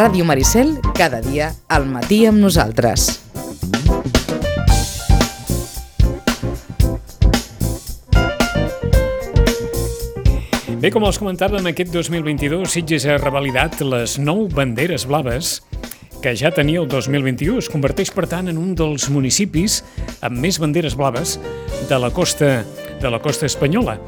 Ràdio Maricel, cada dia al matí amb nosaltres. Bé, com els comentàvem, aquest 2022 Sitges ha revalidat les nou banderes blaves que ja tenia el 2021. Es converteix, per tant, en un dels municipis amb més banderes blaves de la costa de la costa espanyola.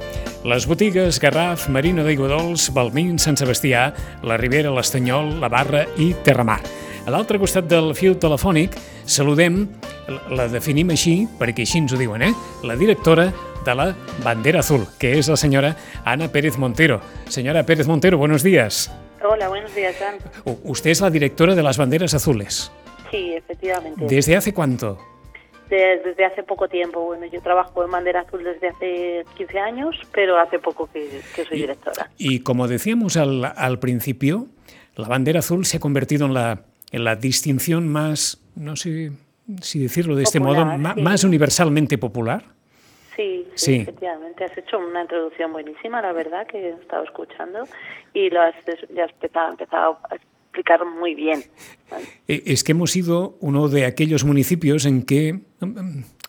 Les botigues Garraf, Marina d'Aigua Dols, Balmín, Sant Sebastià, la Ribera, l'Estanyol, la Barra i Terramar. A l'altre costat del fil telefònic saludem, la definim així, perquè així ens ho diuen, eh? la directora de la Bandera Azul, que es la señora Ana Pérez Montero. Señora Pérez Montero, buenos días. Hola, buenos días, Jan. Usted es la directora de las Banderas Azules. Sí, efectivamente. ¿Desde hace cuánto? Desde, hace poco tiempo. Bueno, yo trabajo en Bandera Azul desde hace 15 años, pero hace poco que, soy directora. Y, como decíamos al, al, principio, la Bandera Azul se ha convertido en la, en la distinción más, no sé si decirlo de este modo, más universalmente popular. Sí, sí, efectivamente. Has hecho una introducción buenísima, la verdad, que he estado escuchando y lo has, ya has empezado, a explicar muy bien. Eh, es que hemos sido uno de aquellos municipios en que,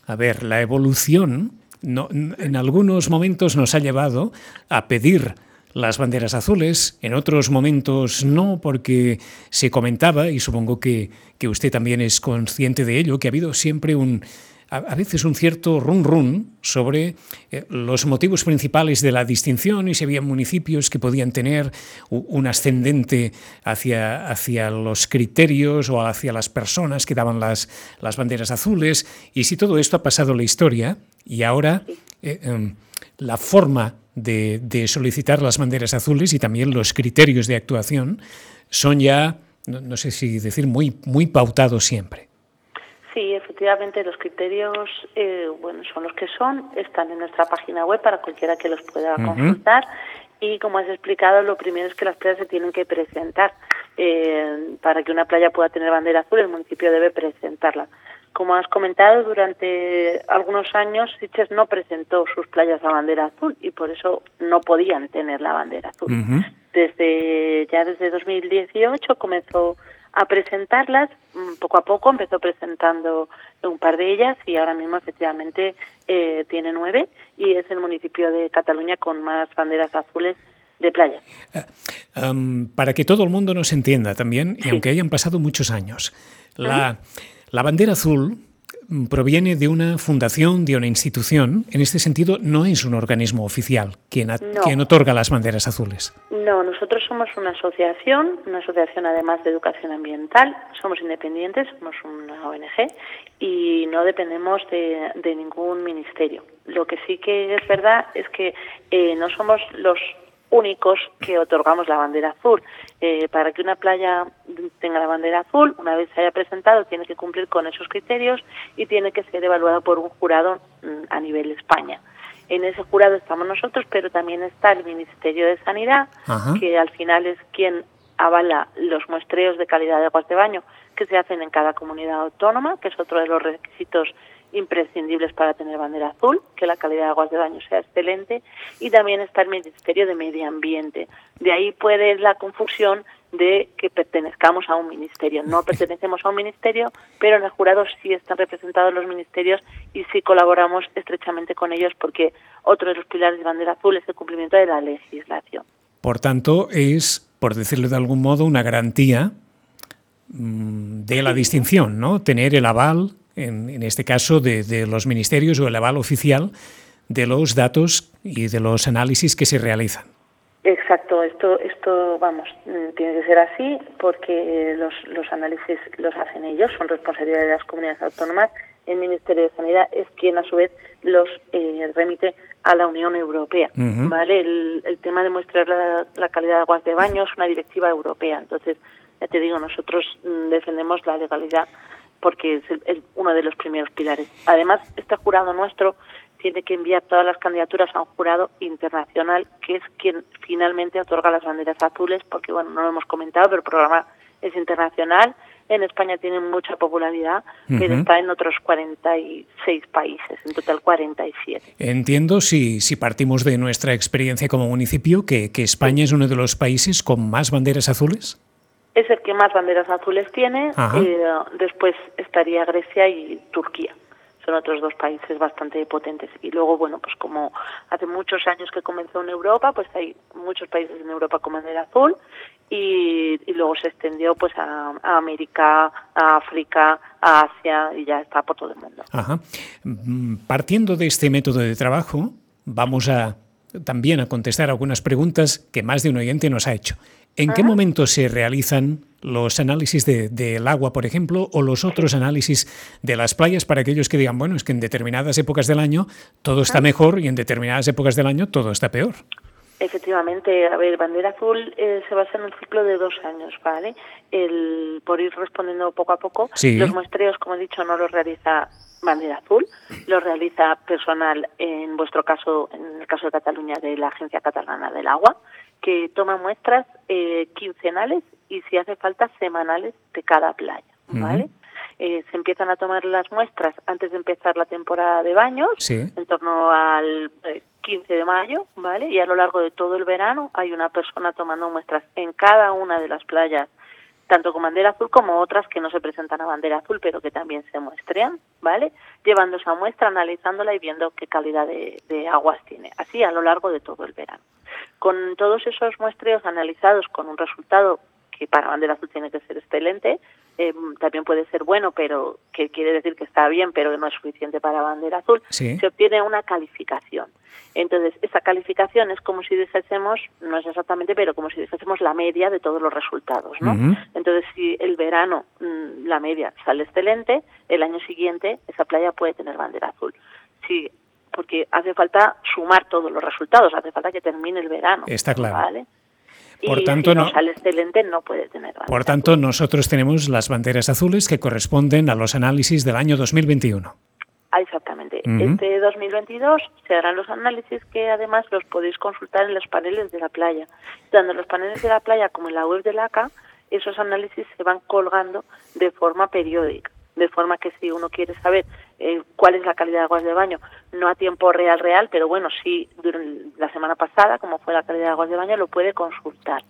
a ver, la evolución en algunos momentos nos ha llevado a pedir las banderas azules, en otros momentos no, porque se comentaba, y supongo que, que usted también es consciente de ello, que ha habido siempre un a, veces un cierto run run sobre eh, los motivos principales de la distinción y si había municipios que podían tener un ascendente hacia, hacia los criterios o hacia las personas que daban las, las banderas azules y si todo esto ha pasado la historia y ahora eh, em, la forma de, solicitar las banderas azules y también los criterios de actuación son ya, no, no sé si decir, muy, muy pautados siempre. Sí, efectivamente los criterios, eh, bueno, son los que son, están en nuestra página web para cualquiera que los pueda consultar y como has explicado, lo primero es que las playas se tienen que presentar. Eh, para que una playa pueda tener bandera azul, el municipio debe presentarla. Como has comentado, durante algunos años Sitges no presentó sus playas a bandera azul y por eso no podían tener la bandera azul. Desde ya desde 2018 comenzó a presentarlas. Mm, poco a poco empezó presentando un par de ellas y ahora mismo efectivamente eh, tiene nueve y es el municipio de Cataluña con más banderas azules de playa. Em, para que todo el mundo nos entienda también, y aunque hayan pasado muchos años, la, la bandera azul proviene de una fundación, de una institución. En este sentido, no es un organismo oficial quien, quien otorga las banderas azules. No, nosotros somos una asociación, una asociación además de educación ambiental. Somos independientes, somos una ONG y no dependemos de, ningún ministerio. Lo que sí que es verdad es que eh, no somos los únicos que otorgamos la bandera azul. Eh, para que una playa tenga la bandera azul, una vez se haya presentado, tiene que cumplir con esos criterios y tiene que ser evaluado por un jurado mm, a nivel España. En ese jurado estamos nosotros, pero también está el Ministerio de Sanidad, que al final es quien avala los muestreos de calidad de aguas de baño que se hacen en cada comunidad autónoma, que es otro de los requisitos imprescindibles para tener bandera azul, que la calidad de aguas de baño sea excelente, y también está el Ministerio de Medio Ambiente. De ahí puede la confusión de que pertenezcamos a un ministerio. No pertenecemos a un ministerio, pero en el jurado sí están representados los ministerios y sí colaboramos estrechamente con ellos porque otro de los pilares de bandera azul es el cumplimiento de la legislación. Por tanto, es, por decirlo de algún modo, una garantía mm, de la distinción, ¿no? Tener el aval en, este caso de, los ministerios o el aval oficial de los datos y de los análisis que se realizan. Exacto, esto, esto vamos, mm, tiene que ser así porque los, los análisis los hacen ellos, son responsabilidad de las comunidades autónomas. El Ministerio de Sanidad es quien a su vez los eh, remite a la Unión Europea. ¿vale? El, tema de mostrar la, calidad de aguas de baño es una directiva europea. Entonces, ya te digo, nosotros mm, defendemos la legalidad porque es, uno de los primeros pilares. Además, este jurado nuestro tiene que enviar todas las candidaturas a un jurado internacional, que es quien finalmente otorga las banderas azules, porque, bueno, no lo hemos comentado, pero el programa es internacional. En España tiene mucha popularidad, pero está en otros 46 países, en total 47. Entiendo, si, si partimos de nuestra experiencia como municipio, que, que España es uno de los países con más banderas azules. Es el que más banderas azules tiene. Eh, después estaría Grecia y Turquía. Son otros dos países bastante potentes. Y luego, bueno, pues como hace muchos años que comenzó en Europa, pues hay muchos países en Europa con bandera azul y, luego se extendió pues a, América, a África, a Asia y ya está por todo el mundo. Ajá. Mm, partiendo de este método de trabajo, vamos a también a contestar algunas preguntas que más de un oyente nos ha hecho. ¿En qué momento se realizan los análisis del de, agua, por ejemplo, o los otros análisis de las playas para aquellos que digan, bueno, es que en determinadas épocas del año todo está mejor y en determinadas épocas del año todo está peor? Efectivamente, a ver, Bandera Azul eh, se basa en un ciclo de dos años, ¿vale? El, por ir respondiendo poco a poco, los muestreos, como he dicho, no los realiza Bandera Azul, los realiza personal, en vuestro caso, en el caso de Cataluña, de la Agencia Catalana del Agua, que toma muestras eh, quincenales y, si hace falta, semanales de cada playa, ¿vale? Eh, se empiezan a tomar las muestras antes de empezar la temporada de baños, en torno al 15 de mayo, ¿vale? Y a lo largo de todo el verano hay una persona tomando muestras en cada una de las playas, tanto con bandera azul como otras que no se presentan a bandera azul, pero que también se muestrean, ¿vale? Llevando esa muestra, analizándola y viendo qué calidad de, de aguas tiene, así a lo largo de todo el verano. Con todos esos muestreos analizados con un resultado que para bandera azul tiene que ser excelente, eh, también puede ser bueno, pero que quiere decir que está bien, pero no es suficiente para bandera azul, se obtiene una calificación. Entonces, esa calificación es como si dijésemos, no es exactamente, pero como si dijésemos la media de todos los resultados, ¿no? Entonces, si el verano mm, la media sale excelente, el año siguiente esa playa puede tener bandera azul. Sí, porque hace falta sumar todos los resultados, hace falta que termine el verano. Está claro. ¿vale? Por tanto, no, puede tener Por tanto, nosotros tenemos las banderas azules que corresponden a los análisis del año 2021. Ah, exactamente. Este 2022 se harán los análisis que además los podéis consultar en los paneles de la playa. Tanto en los paneles de la playa como en la web de la ACA, esos análisis se van colgando de forma periódica de forma que si uno quiere saber eh, cuál es la calidad de aguas de baño, no a tiempo real real, pero bueno, sí durante la semana pasada, como fue la calidad de aguas de baño, lo puede consultar.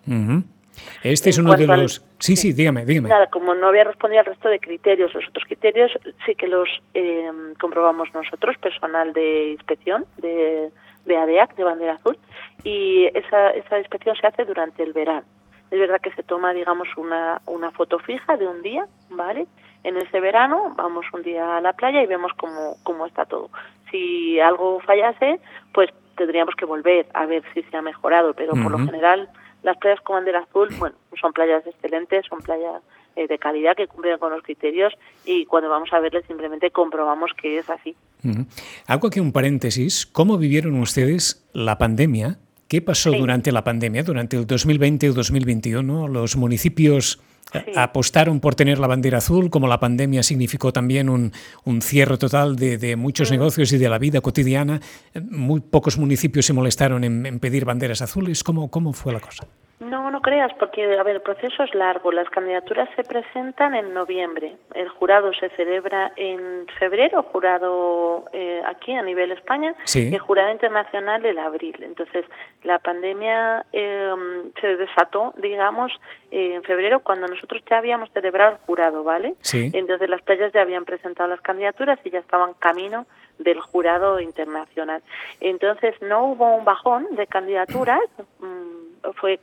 Este es uno de los... sí, sí, dígame, dígame. Nada, como no había respondido al resto de criterios, los otros criterios sí que los eh, comprobamos nosotros, personal de inspección de, de ADEAC, de Bandera Azul, y esa, esa inspección se hace durante el verano. Es verdad que se toma, digamos, una, una foto fija de un día, ¿vale? En ese verano vamos un día a la playa y vemos cómo, cómo está todo. Si algo fallase, pues tendríamos que volver a ver si se ha mejorado, pero por lo general las playas con bandera azul, bueno, son playas excelentes, son playas eh, de calidad que cumplen con los criterios y cuando vamos a verles simplemente comprobamos que es así. Hago aquí un paréntesis. ¿Cómo vivieron ustedes la pandemia? ¿Qué pasó durante la pandemia, durante el 2020 o 2021? Los municipios apostaron por tener la bandera azul, como la pandemia significó también un, un cierre total de, de muchos negocios y de la vida cotidiana. Muy pocos municipios se molestaron en, en pedir banderas azules. ¿Cómo, ¿Cómo fue la cosa? No, no creas, porque a ver, el proceso es largo. Las candidaturas se presentan en noviembre. El jurado se celebra en febrero, jurado eh, aquí a nivel España, y el jurado internacional en abril. Entonces, la pandemia em, se desató, digamos, en febrero, cuando nosotros ya habíamos celebrado el jurado, ¿vale? Entonces, las playas ya habían presentado las candidaturas y ya estaban camino del jurado internacional. Entonces, no hubo un bajón de candidaturas. Fue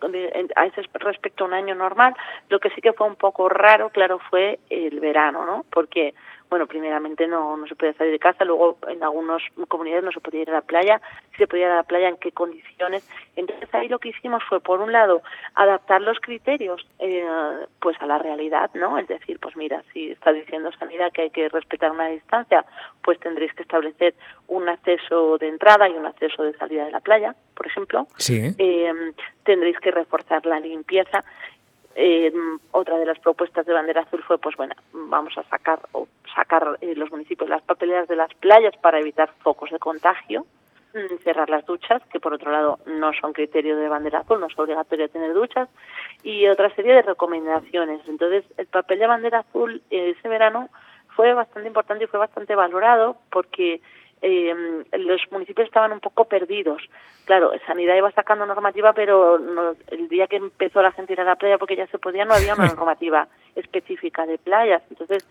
a ese respecto a un año normal. Lo que sí que fue un poco raro, claro, fue el verano, ¿no? Porque bueno, primeramente no, no se podía salir de casa, luego en algunas comunidades no se podía ir a la playa, si se podía ir a la playa, en qué condiciones. Entonces ahí lo que hicimos fue, por un lado, adaptar los criterios eh, pues a la realidad, ¿no? Es decir, pues mira, si está diciendo Sanidad que hay que respetar una distancia, pues tendréis que establecer un acceso de entrada y un acceso de salida de la playa, por ejemplo. Sí. Eh, tendréis que reforzar la limpieza eh, otra de las propuestas de bandera azul fue, pues bueno, vamos a sacar o sacar eh, los municipios las papeleras de las playas para evitar focos de contagio, mm, cerrar las duchas, que por otro lado no son criterio de bandera azul, no es obligatorio tener duchas, y otra serie de recomendaciones. Entonces, el papel de bandera azul ese verano fue bastante importante y fue bastante valorado porque eh, los municipios estaban un poco perdidos. Claro, Sanidad iba sacando normativa, pero el día que empezó la gente a ir a la playa, porque ya se podía, no había una normativa específica de playas. Entonces,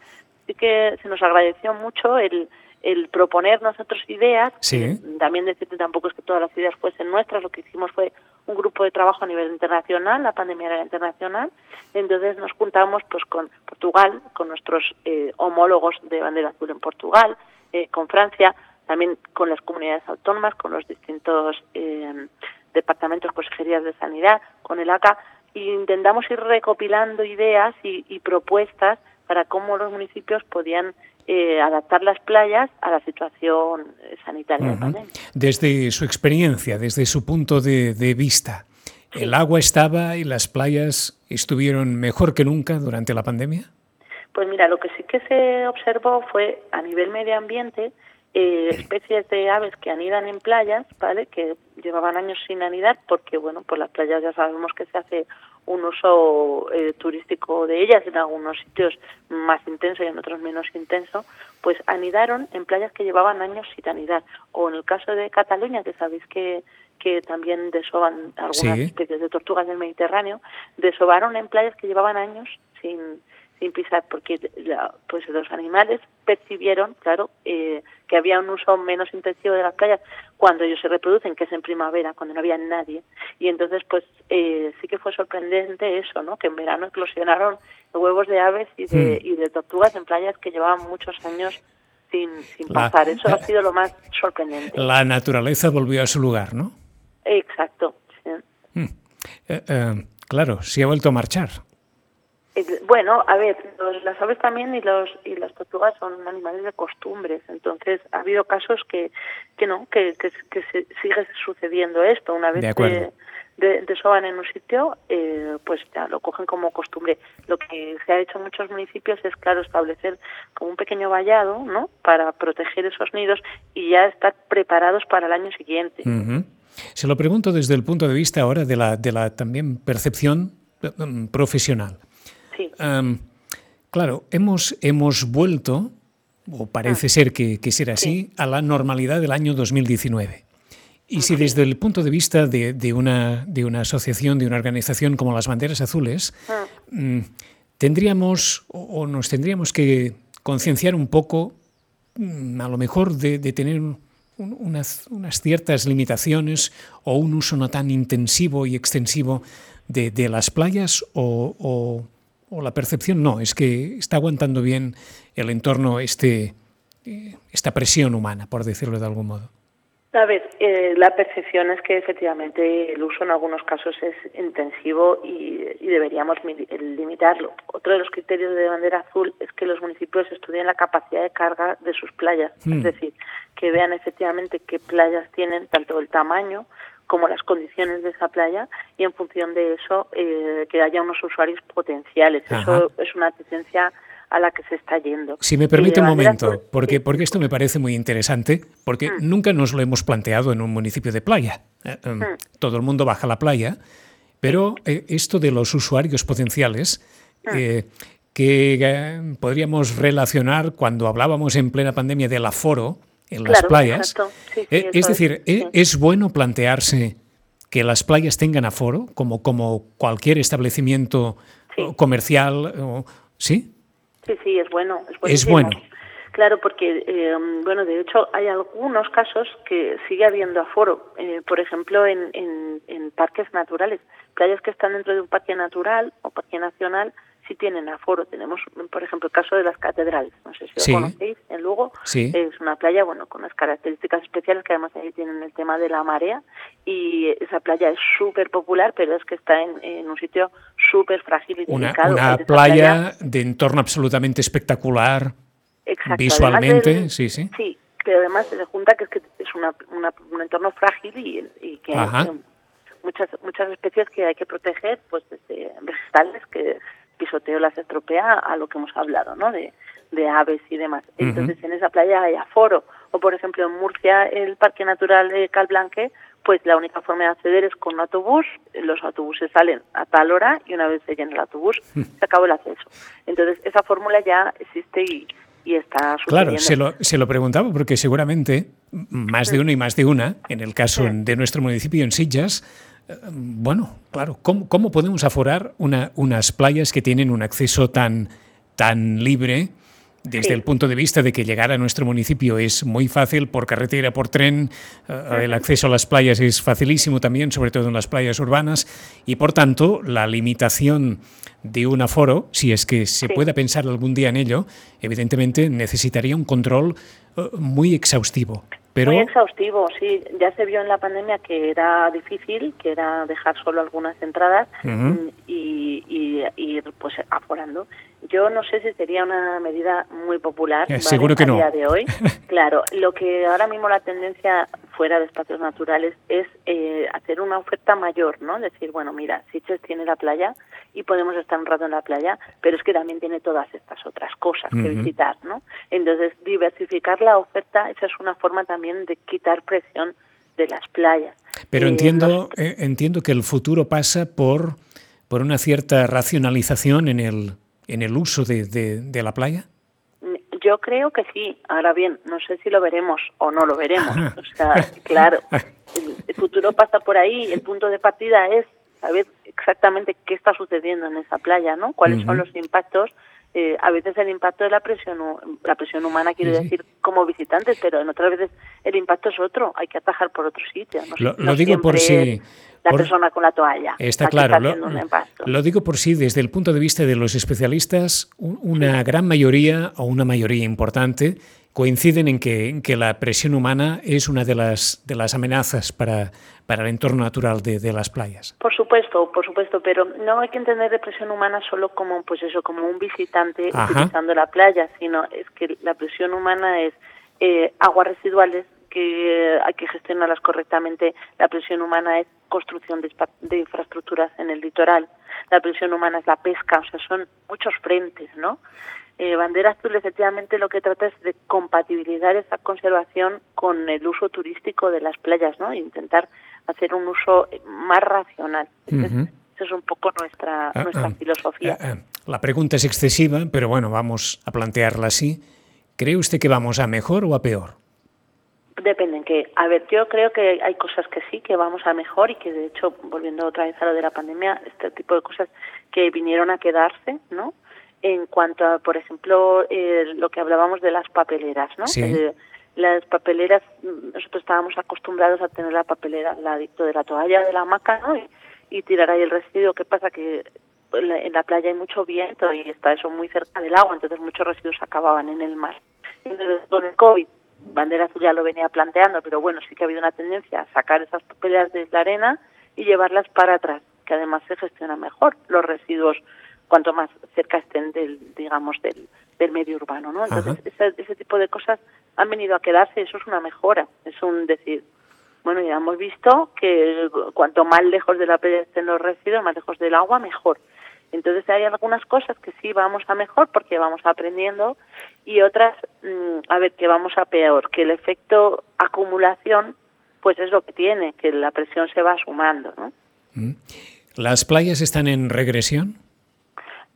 sí que se nos agradeció mucho el, el proponer nosotros ideas. También decirte tampoco es que todas las ideas fuesen nuestras, lo que hicimos fue un grupo de trabajo a nivel internacional, la pandemia era internacional, entonces nos juntamos pues con Portugal, con nuestros eh, homólogos de bandera azul en Portugal, eh, con Francia, también con las comunidades autónomas, con los distintos eh, departamentos, consejerías de sanidad, con el ACA, e intentamos ir recopilando ideas y, propuestas para cómo los municipios podían adaptar las playas a la situación sanitaria. Desde su experiencia, desde su punto de, vista, ¿el agua estaba y las playas estuvieron mejor que nunca durante la pandemia? Pues mira, lo que sí que se observó fue a nivel medio ambiente eh, especies de aves que anidan en playas, ¿vale? Que llevaban años sin anidar porque, bueno, pues las playas ya sabemos que se hace un uso eh, turístico de ellas en algunos sitios más intenso y en otros menos intenso, pues anidaron en playas que llevaban años sin anidar. O en el caso de Cataluña, que sabéis que que también desoban algunas especies de tortugas del Mediterráneo, desovaron en playas que llevaban años sin, sin pisar, porque pues los animales percibieron, claro, eh, que había un uso menos intensivo de las playas cuando ellos se reproducen, que es en primavera, cuando no había nadie. Y entonces, pues eh, sí que fue sorprendente eso, ¿no? Que en verano eclosionaron huevos de aves y de, hmm. y de tortugas en playas que llevaban muchos años sin, sin pasar. Eso ha sido lo más sorprendente. La naturaleza volvió a su lugar, ¿no? Exacto. Hmm. Eh, claro, sí ha vuelto a marchar. Bueno, a ver, las aves también y los y las tortugas son animales de costumbres, entonces ha habido casos que que no, que, que, se sigue sucediendo esto. Una vez que de, desoban en un sitio, eh, pues ya lo cogen como costumbre. Lo que se ha hecho en muchos municipios es, claro, establecer como un pequeño vallado, ¿no? Para proteger esos nidos y ya estar preparados para el año siguiente. Se lo pregunto desde el punto de vista ahora de la, de la también percepción profesional claro, hemos, hemos vuelto, o parece ah. ser que, que será así, a la normalidad del año 2019. Y si desde el punto de vista de, de, una, de una asociación, de una organización como las Banderas Azules, ah. mm, tendríamos o, nos tendríamos que concienciar un poco, mm, a lo mejor, de, de tener unas, unas, ciertas limitaciones o un uso no tan intensivo y extensivo de, de las playas o, o la percepción no, es que está aguantando bien el entorno este, eh, esta presión humana, por decirlo de algún modo. A ver, eh, la percepción es que efectivamente el uso en algunos casos es intensivo y, deberíamos limitarlo. Otro de los criterios de bandera azul es que los municipios estudien la capacidad de carga de sus playas, es hmm. decir, que vean efectivamente qué playas tienen, tanto el tamaño como las condiciones de esa playa y en función de eso eh, que haya unos usuarios potenciales. Eso es una tendencia a la que se está yendo. Si me permite un momento, porque, porque esto me parece muy interesante, porque mm. nunca nos lo hemos planteado en un municipio de playa. Eh, em, mm. Todo el mundo baja a la playa, pero eh, esto de los usuarios potenciales, mm. que podríamos relacionar cuando hablábamos en plena pandemia del aforo, en las playas. Eh, es decir, eh, es, bueno plantearse que las playas tengan aforo, como, como cualquier establecimiento comercial, ¿sí? Sí, sí, es bueno. Es, bueno. Claro, porque, eh, bueno, de hecho hay algunos casos que sigue habiendo aforo. por ejemplo, en, en, en parques naturales, playas que están dentro de un parque natural o parque nacional, sí tienen aforo. Tenemos, por ejemplo, el caso de las catedrales. No sé si lo conocéis, en Lugo. Es una playa, bueno, con unas características especiales que además ahí tienen el tema de la marea y esa playa es súper popular, pero es que está en, un sitio súper frágil y delicado. Una playa, de entorno absolutamente espectacular. Visualmente, sí, sí. Sí, pero además se junta que es que es una, un entorno frágil y, que hay muchas muchas especies que hay que proteger, pues desde vegetales que pisoteo las estropea a lo que hemos hablado, ¿no? De, de aves y demás. Entonces, en esa playa hay aforo. O, por ejemplo, en Murcia, el Parque Natural de Calblanque, pues la única forma de acceder es con un autobús. Los autobuses salen a tal hora y una vez se llena el autobús, se acabó el acceso. Entonces, esa fórmula ya existe y, y está. Claro, se lo, se lo preguntaba porque seguramente más de uno y más de una, en el caso de nuestro municipio en Sillas, bueno, claro, ¿cómo, cómo podemos aforar una, unas playas que tienen un acceso tan, tan libre? Desde el punto de vista de que llegar a nuestro municipio es muy fácil por carretera, por tren, eh, el acceso a las playas es facilísimo también, sobre todo en las playas urbanas, y por tanto la limitación de un aforo, si es que se pueda pensar algún día en ello, evidentemente necesitaría un control eh, muy exhaustivo. Pero... Muy exhaustivo, sí. Ya se vio en la pandemia que era difícil, que era dejar solo algunas entradas y, y, ir pues aforando. Yo no sé si sería una medida muy popular eh, seguro que a no. día de hoy. claro, lo que ahora mismo la tendencia fuera de espacios naturales es eh, hacer una oferta mayor, ¿no? Decir, bueno, mira, Siches tiene la playa y podemos estar un rato en la playa, pero es que también tiene todas estas otras cosas que visitar, ¿no? Entonces, diversificar la oferta, esa es una forma también de quitar presión de las playas. Pero eh, entiendo, eh, entiendo que el futuro pasa por, por una cierta racionalización en el en el uso de, de, la playa? Yo creo que sí. Ahora bien, no sé si lo veremos o no lo veremos. O sea, claro, el, futuro pasa por ahí. El punto de partida es saber exactamente qué está sucediendo en esa playa, ¿no? Cuáles son los impactos. Eh, a veces el impacto de la presión, la presión humana quiere decir como visitantes, pero en otras veces el impacto es otro. Hay que atajar por otro sitio. lo, digo por si la persona con la toalla. Está claro. lo, digo por sí, desde el punto de vista de los especialistas, una gran mayoría o una mayoría importante coinciden en que, que, la presión humana es una de las, de las amenazas para, para el entorno natural de, de, las playas. Por supuesto, por supuesto, pero no hay que entender la presión humana solo como, pues eso, como un visitante utilizando la playa, sino es que la presión humana es eh, aguas residuales que hay que gestionarlas correctamente. La presión humana es construcción de, infraestructuras en el litoral. La presión humana es la pesca, o sea, son muchos frentes, ¿no? Eh, Bandera Azul efectivamente lo que trata es de compatibilizar esa conservación con el uso turístico de las playas, ¿no? E intentar hacer un uso más racional. Esa es un poco nuestra, ah, nuestra ah, filosofía. Ah, la pregunta es excesiva, pero bueno, vamos a plantearla así. ¿Cree usted que vamos a mejor o a peor? Depende en qué. A ver, yo creo que hay cosas que sí, que vamos a mejor y que de hecho, volviendo otra vez a lo de la pandemia, este tipo de cosas que vinieron a quedarse, ¿no? En cuanto a, por ejemplo, eh, lo que hablábamos de las papeleras, ¿no? Eh, las papeleras, nosotros estábamos acostumbrados a tener la papelera, la adicto de la toalla, de la hamaca, ¿no? Y, y tirar ahí el residuo. ¿Qué pasa? Que en la playa hay mucho viento y está eso muy cerca del agua, entonces muchos residuos acababan en el mar. Entonces, con el COVID Bandera Azul ya lo venía planteando, pero bueno, sí que ha habido una tendencia a sacar esas papelas de la arena y llevarlas para atrás, que además se gestiona mejor los residuos cuanto más cerca estén del, digamos, del, del medio urbano, ¿no? Entonces, ese, ese, tipo de cosas han venido a quedarse, eso es una mejora, es un decir, bueno, ya hemos visto que cuanto más lejos de la playa estén los residuos, más lejos del agua, mejor. Entonces hay algunas cosas que sí vamos a mejor porque vamos aprendiendo y otras, mm, a ver, que vamos a peor, que el efecto acumulación pues es lo que tiene, que la presión se va sumando. ¿no? Mm. ¿Las playas están en regresión?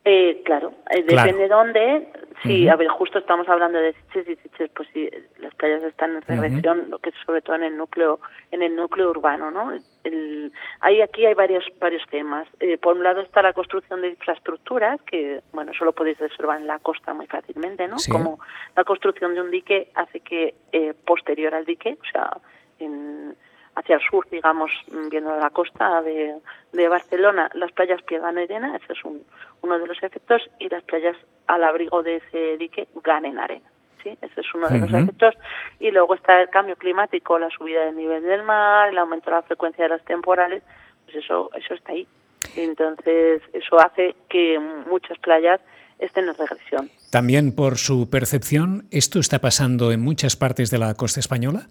Eh, claro, eh, depende de dónde. Sí, a ver, justo estamos hablando de Siches y Siches, pues sí, las playas están en regresión, lo que es sobre todo en el núcleo, en el núcleo urbano, ¿no? El, hay aquí hay varios varios temas. Eh, por un lado está la construcción de infraestructuras, que bueno, eso lo podéis observar en la costa muy fácilmente, ¿no? Como la construcción de un dique hace que eh, posterior al dique, o sea, en hacia el sur, digamos, viendo la costa de, de Barcelona, las playas pierdan arena, ese es un, uno de los efectos, y las playas al abrigo de ese dique ganen arena. ¿sí? Ese es uno de los efectos. Y luego está el cambio climático, la subida del nivel del mar, el aumento de la frecuencia de las temporales, pues eso, eso está ahí. Entonces, eso hace que muchas playas estén en regresión. También por su percepción, ¿esto está pasando en muchas partes de la costa española?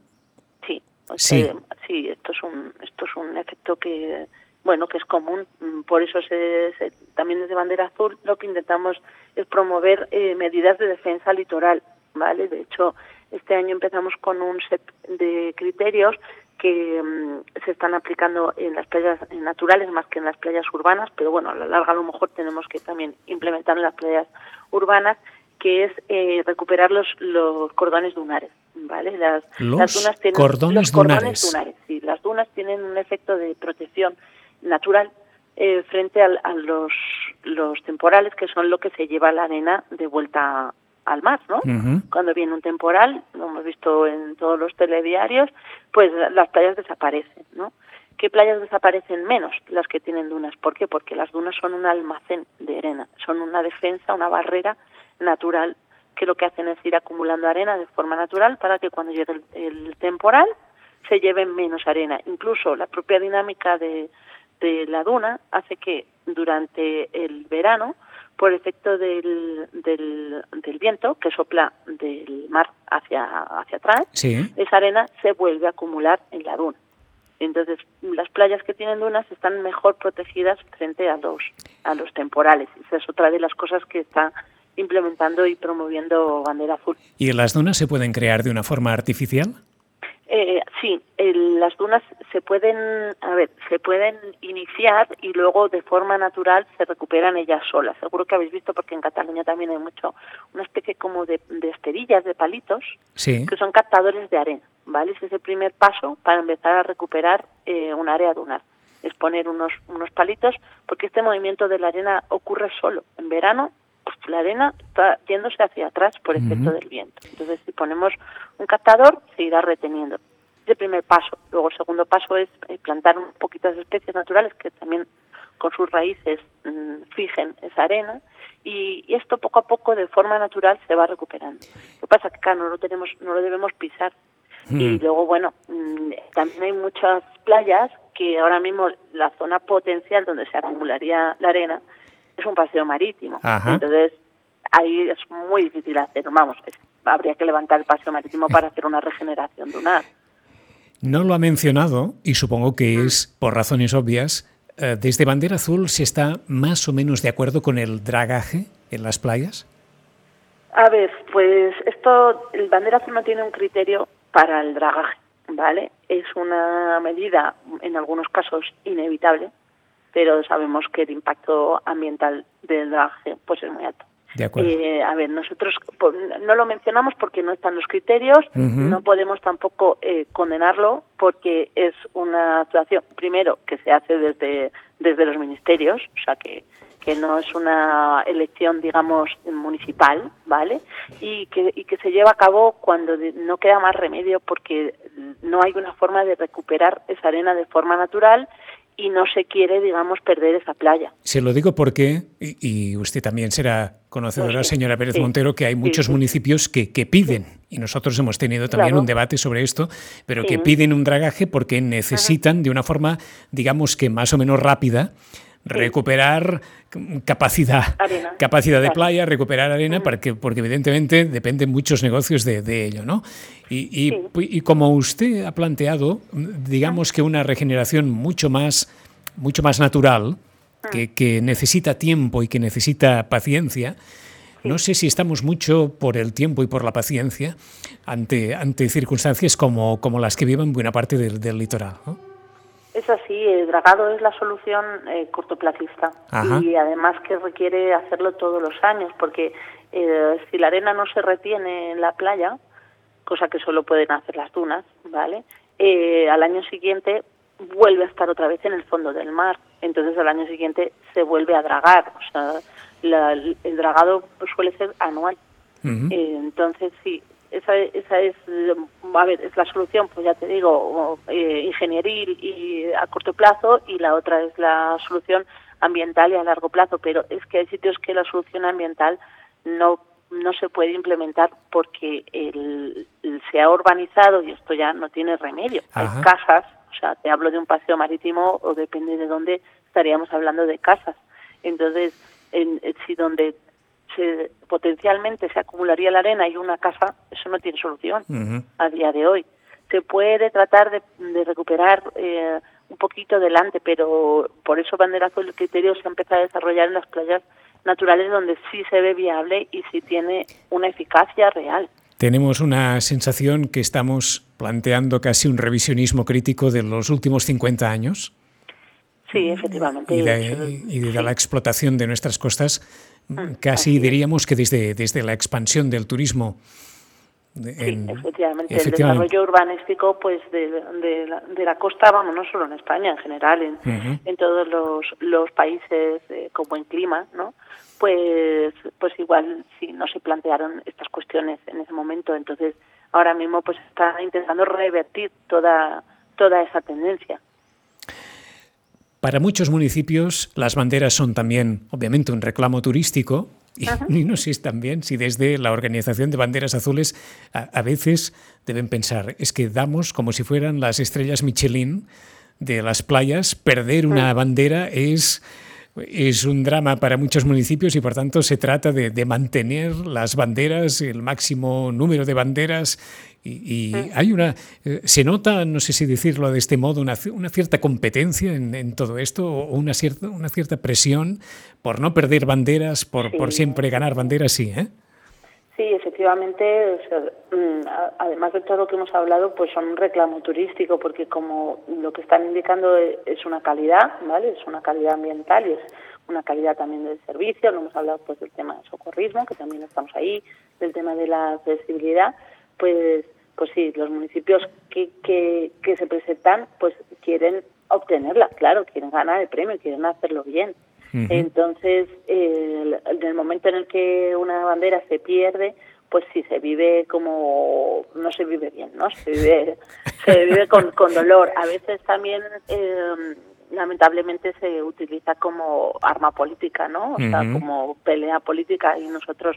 Sí, sí sí, esto es un, esto es un efecto que, bueno, que es común. Mm, por eso se, también desde Bandera Azul lo que intentamos es promover eh, medidas de defensa litoral, ¿vale? De hecho, este año empezamos con un set de criterios que mm, se están aplicando en las playas naturales más que en las playas urbanas, pero bueno, a la larga a lo mejor tenemos que también implementar en las playas urbanas, que es eh, recuperar los, los cordones dunares. ¿Vale? Las, Los las dunas tienen cordones los cordones dunares. dunares, sí, las dunas tienen un efecto de protección natural eh, frente al- a, los, los temporales, que son lo que se lleva la arena de vuelta al mar, ¿no? Cuando viene un temporal, lo hemos visto en todos los telediarios, pues las playas desaparecen, ¿no? ¿Qué playas desaparecen menos? Las que tienen dunas. ¿Por qué? Porque las dunas son un almacén de arena, son una defensa, una barrera natural que lo que hacen es ir acumulando arena de forma natural para que cuando llegue el, el temporal se lleve menos arena. Incluso la propia dinámica de, de la duna hace que durante el verano, por efecto del, del, del viento que sopla del mar hacia, hacia atrás, Sí. esa arena se vuelve a acumular en la duna. Entonces, las playas que tienen dunas están mejor protegidas frente a los a los temporales. Esa es otra de las cosas que está implementando y promoviendo Bandera Azul. ¿Y las dunas se pueden crear de una forma artificial? Eh, sí, el- las dunas se pueden, a ver, se pueden iniciar y luego de forma natural se recuperan ellas solas. Seguro que habéis visto porque en Cataluña también hay mucho una especie como de, de esterillas, de palitos, Sí. que son captadores de arena, ¿vale? Ese es el primer paso para empezar a recuperar eh, un área dunar. Es poner unos, unos palitos, porque este movimiento de la arena ocurre solo. En verano, pues la arena está yéndose hacia atrás por efecto del viento. Entonces, si ponemos un captador, se irá reteniendo. Es el primer paso. Luego, el segundo paso es eh, plantar un poquitas especies naturales que también con sus raíces mm, fijen esa arena y, y esto poco a poco de forma natural se va recuperando. Lo que pasa es que claro, no lo tenemos, no lo debemos pisar. Y luego, bueno, mm, también hay muchas playas que ahora mismo la zona potencial donde se acumularía la arena es un paseo marítimo. Ajá. Entonces, ahí es muy difícil hacer, vamos, es- habría que levantar el paseo marítimo para hacer una regeneración dunar. No lo ha mencionado y supongo que Mm. es por razones obvias. eh, Desde Bandera Azul se está más o menos de acuerdo con el dragaje en las playas. A ver, pues esto, el bandera azul no tiene un criterio para el dragaje, ¿vale? Es una medida, en algunos casos, inevitable, pero sabemos que el impacto ambiental del dragaje pues es muy alto. De acuerdo. Eh, a ver, nosotros no lo mencionamos porque no están los criterios, no podemos tampoco eh, condenarlo porque es una actuación, primero, que se hace desde, desde los ministerios, o sea que, que no es una elección, digamos, municipal, ¿vale? Y que, y que se lleva a cabo cuando no queda más remedio porque no hay una forma de recuperar esa arena de forma natural y no se quiere, digamos, perder esa playa. Se lo digo porque, y, y usted también será conocedora, Sí, señora Pérez sí. Montero, que hay muchos sí. municipios que, que piden, y nosotros hemos tenido también Claro. un debate sobre esto, pero que piden un dragaje porque necesitan de una forma, digamos que más o menos rápida, recuperar capacidad, Arena. capacidad de playa, recuperar arena, porque, porque evidentemente dependen muchos negocios de, de ello, ¿no? Y, y- Sí. y como usted ha planteado, digamos que una regeneración mucho más, mucho más natural, que, que necesita tiempo y que necesita paciencia, no sé si estamos mucho por el tiempo y por la paciencia ante, ante circunstancias como, como las que viven buena parte del, del litoral. ¿no? Es así, el dragado es la solución eh, cortoplacista Ajá. y además que requiere hacerlo todos los años porque eh, si la arena no se retiene en la playa, cosa que solo pueden hacer las dunas, ¿vale? Eh, al año siguiente vuelve a estar otra vez en el fondo del mar, entonces al año siguiente se vuelve a dragar, o sea, la- el dragado suele ser anual. Eh, entonces, sí, esa, esa es, a ver, es la solución, pues ya te digo, eh, ingenieril y a corto plazo, y la otra es la solución ambiental y a largo plazo. Pero es que hay sitios que la solución ambiental no no se puede implementar porque el, el- se ha urbanizado y esto ya no tiene remedio. Ajá. Hay casas, o sea, te hablo de un paseo marítimo o depende de dónde estaríamos hablando de casas. Entonces, en, en- si donde se, potencialmente se acumularía la arena y una casa, eso no tiene solución Ujú. a día de hoy. Se puede tratar de, de recuperar eh, un poquito delante, pero por eso Bandera Azul el criterio se ha empezado a desarrollar en las playas naturales donde sí se ve viable y sí tiene una eficacia real. Tenemos una sensación que estamos planteando casi un revisionismo crítico de los últimos 50 años Sí, efectivamente. y de, y de la explotación de nuestras costas. Ah, Casi diríamos que desde, desde la expansión del turismo sí, efectivamente. El desarrollo urbanístico pues de, de, la, de, la, costa, vamos, no solo en España, en general, en, en todos los, los países eh, con buen clima, ¿no? Pues, pues igual sí no se plantearon estas cuestiones en ese momento. Entonces, ahora mismo pues está intentando revertir toda, toda esa tendencia. Para muchos municipios las banderas son también, obviamente, un reclamo turístico, y, no sé también si desde la organización de banderas azules a, veces deben pensar, es que damos como si fueran las estrellas Michelin de las playas, perder una bandera es es un drama para muchos municipios y por tanto se trata de, mantener las banderas, el máximo número de banderas y, hay una, eh, se nota, no sé si decirlo de este modo, una, cierta competencia en, todo esto o una cierta, una cierta presión por no perder banderas, por, por siempre ganar banderas, sí, ¿eh? Sí, efectivamente, mm, además de todo lo que hemos hablado, pues son un reclamo turístico, porque como lo que están indicando e, es una calidad, ¿vale? Es una calidad ambiental y es una calidad también del servicio, lo hemos hablado pues del tema del socorrismo, que también estamos ahí, del tema de la accesibilidad, pues pues sí, los municipios que, que, que se presentan pues quieren obtenerla, claro, quieren ganar el premio, quieren hacerlo bien. Entonces, en el momento en el que una bandera se pierde, pues sí se vive como no se vive bien, ¿no? Se vive, se vive con, con dolor. A veces también eh, lamentablemente se utiliza como arma política, ¿no? O sea, como pelea política y nosotros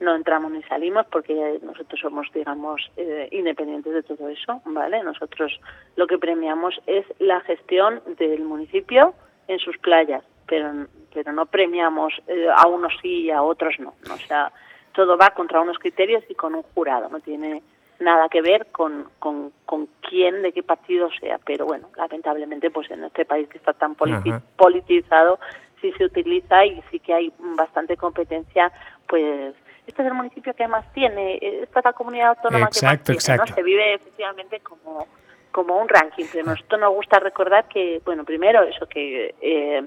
no entramos ni salimos porque nosotros somos, digamos, eh, independientes de todo eso, ¿vale? Nosotros lo que premiamos es la gestión del municipio en sus playas, pero pero no premiamos eh, a unos sí y a otros no, O sea, todo va contra unos criterios y con un jurado, no tiene nada que ver con, con, con quién, de qué partido sea, pero bueno, lamentablemente pues en este país que está tan politizado, sí se utiliza y sí que hay bastante competencia, pues este es el municipio que más tiene, esta es la comunidad autónoma que más tiene, ¿no? Se vive efectivamente como como un ranking, pero nosotros nos gusta recordar que, bueno, primero eso, que eh,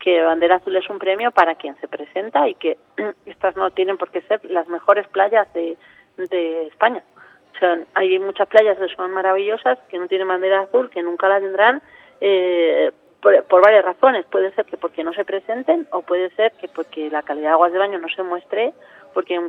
que Bandera Azul es un premio para quien se presenta y que estas no tienen por qué ser las mejores playas de, de España. O sea, hay muchas playas que son maravillosas que no tienen bandera azul, que nunca la tendrán eh, por, varias razones. Puede ser que porque no se presenten o puede ser que porque la calidad de aguas de baño no se muestre, porque hay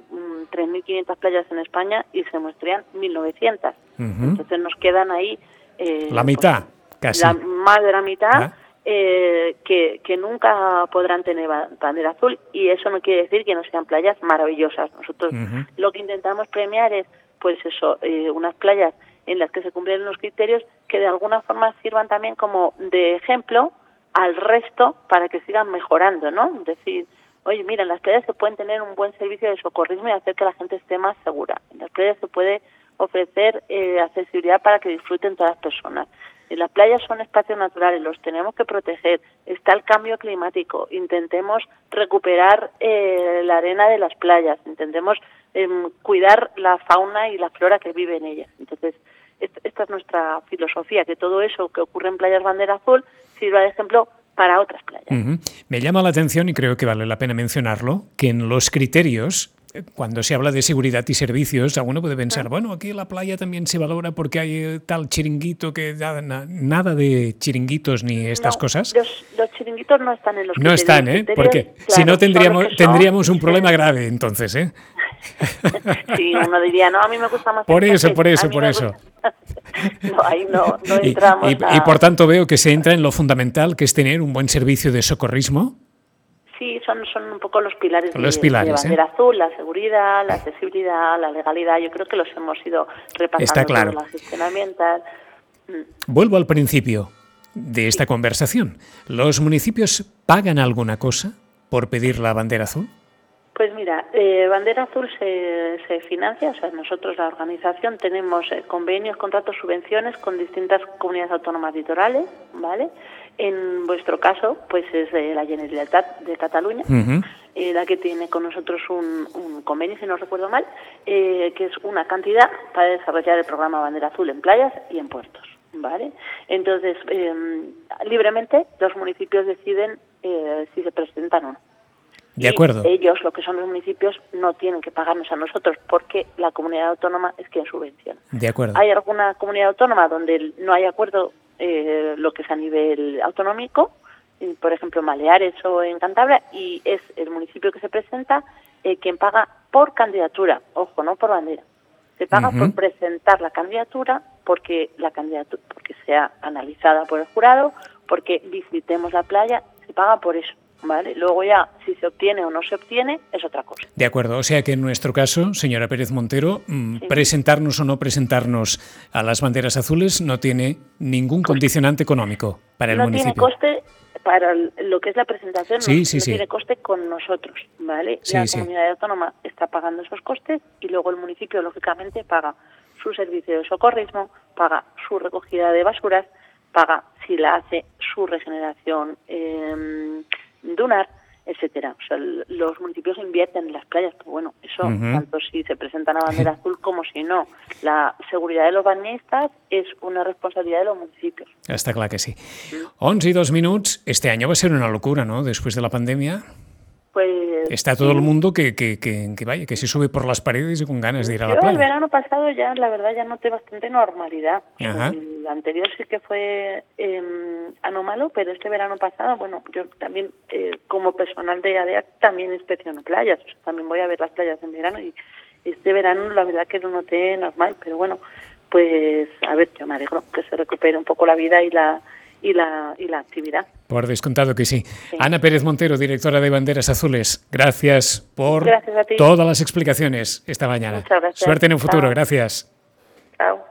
3.500 playas en España y se muestran 1.900. Entonces nos quedan ahí... Eh, la mitad, pues, casi. más de la mitad eh, que, que, nunca podrán tener bandera azul y eso no quiere decir que no sean playas maravillosas. Nosotros lo que intentamos premiar es, pues eso, eh, unas playas en las que se cumplen los criterios que de alguna forma sirvan también como de ejemplo al resto para que sigan mejorando, ¿no? Es decir, oye, mira, en las playas se pueden tener un buen servicio de socorrismo y hacer que la gente esté más segura. En las playas se puede ofrecer eh, accesibilidad para que disfruten todas las personas. Las playas son espacios naturales, los tenemos que proteger. Está el cambio climático. Intentemos recuperar eh, la arena de las playas. Intentemos em, cuidar la fauna y la flora que vive en ellas. Entonces, esta es nuestra filosofía, que todo eso que ocurre en Playas Bandera Azul sirva de ejemplo para otras playas. Me llama la atención y creo que vale la pena mencionarlo, que en los criterios cuando se habla de seguridad y servicios, alguno puede pensar, bueno, aquí la playa también se valora porque hay eh, tal chiringuito que da nada de chiringuitos ni estas cosas. Los, chiringuitos no están en los No están, ¿eh? Porque si no tendríamos, tendríamos un problema grave entonces, ¿eh? sí, uno diría, no, a mí me gusta más. Por eso, por eso, por eso. no, ahí no, no entramos. y, por tanto veo que se entra en lo fundamental, que es tener un buen servicio de socorrismo Sí, son, son un poco los pilares, los de, pilares, de bandera azul, la seguridad, la accesibilidad, la legalidad. Yo creo que los hemos ido repasando Está claro. la gestión ambiental. Mm. Vuelvo al principio de esta conversación. ¿Los municipios pagan alguna cosa por pedir la bandera azul? Pues mira, eh, Bandera Azul se, se, financia, o sea, nosotros la organización tenemos eh, convenios, contratos, subvenciones con distintas comunidades autónomas litorales, ¿vale? En vuestro caso, pues es la Generalitat de Cataluña, eh, la que tiene con nosotros un, convenio, si no recuerdo mal, eh, que es una cantidad para desarrollar el programa Bandera Azul en playas y en puertos. ¿Vale? Entonces, em, libremente los municipios deciden eh, si se presentan o no. De acuerdo. ellos, lo que son los municipios, no tienen que pagarnos a nosotros porque la comunidad autónoma es quien subvenciona. De acuerdo. Hay alguna comunidad autónoma donde no hay acuerdo eh, lo que es a nivel autonómico, por ejemplo en Baleares o en Cantabria, y es el municipio que se presenta eh, quien paga por candidatura, ojo, no por bandera. Se paga por presentar la candidatura porque la candidatura porque sea analizada por el jurado, porque visitemos la playa, se paga por eso. ¿Vale? Luego ya, si se obtiene o no se obtiene, es otra cosa. De acuerdo, o sea que en nuestro caso, señora Pérez Montero, mm, presentarnos o no presentarnos a las banderas azules no tiene ningún condicionante económico para el municipio. No tiene coste para lo que es la presentación, no, tiene coste con nosotros, ¿vale? la comunidad autónoma está pagando esos costes y luego el municipio, lógicamente, paga su servicio de socorrismo, paga su recogida de basuras, paga si la hace su regeneración eh, dunar, etcétera. O sea, los municipios invierten en las playas, pero bueno, eso tanto si se presenta una bandera azul como si no. La seguridad de los bañistas es una responsabilidad de los municipios. Está claro que sí. 11 y 2 minutos. Este año va a ser una locura, ¿no? Después de la pandemia. Pues, Está todo el mundo que, que, que, que, vaya, que se sube por las paredes y con ganas de ir a la playa. el verano pasado ya, la verdad, ya noté bastante normalidad. El anterior sí que fue eh, anómalo, pero este verano pasado, bueno, yo también, eh, como personal de ADEA, también inspecciono playas. O sea, también voy a ver las playas en verano y este verano la verdad que lo noté normal, pero bueno, pues a ver, yo me alegro que se recupere un poco la vida y la y la, y la actividad. Por descontado que sí. Ana Pérez Montero, directora de Banderas Azules, gracias por todas las explicaciones esta mañana. Muchas gracias. Suerte en el futuro, gracias. Chao.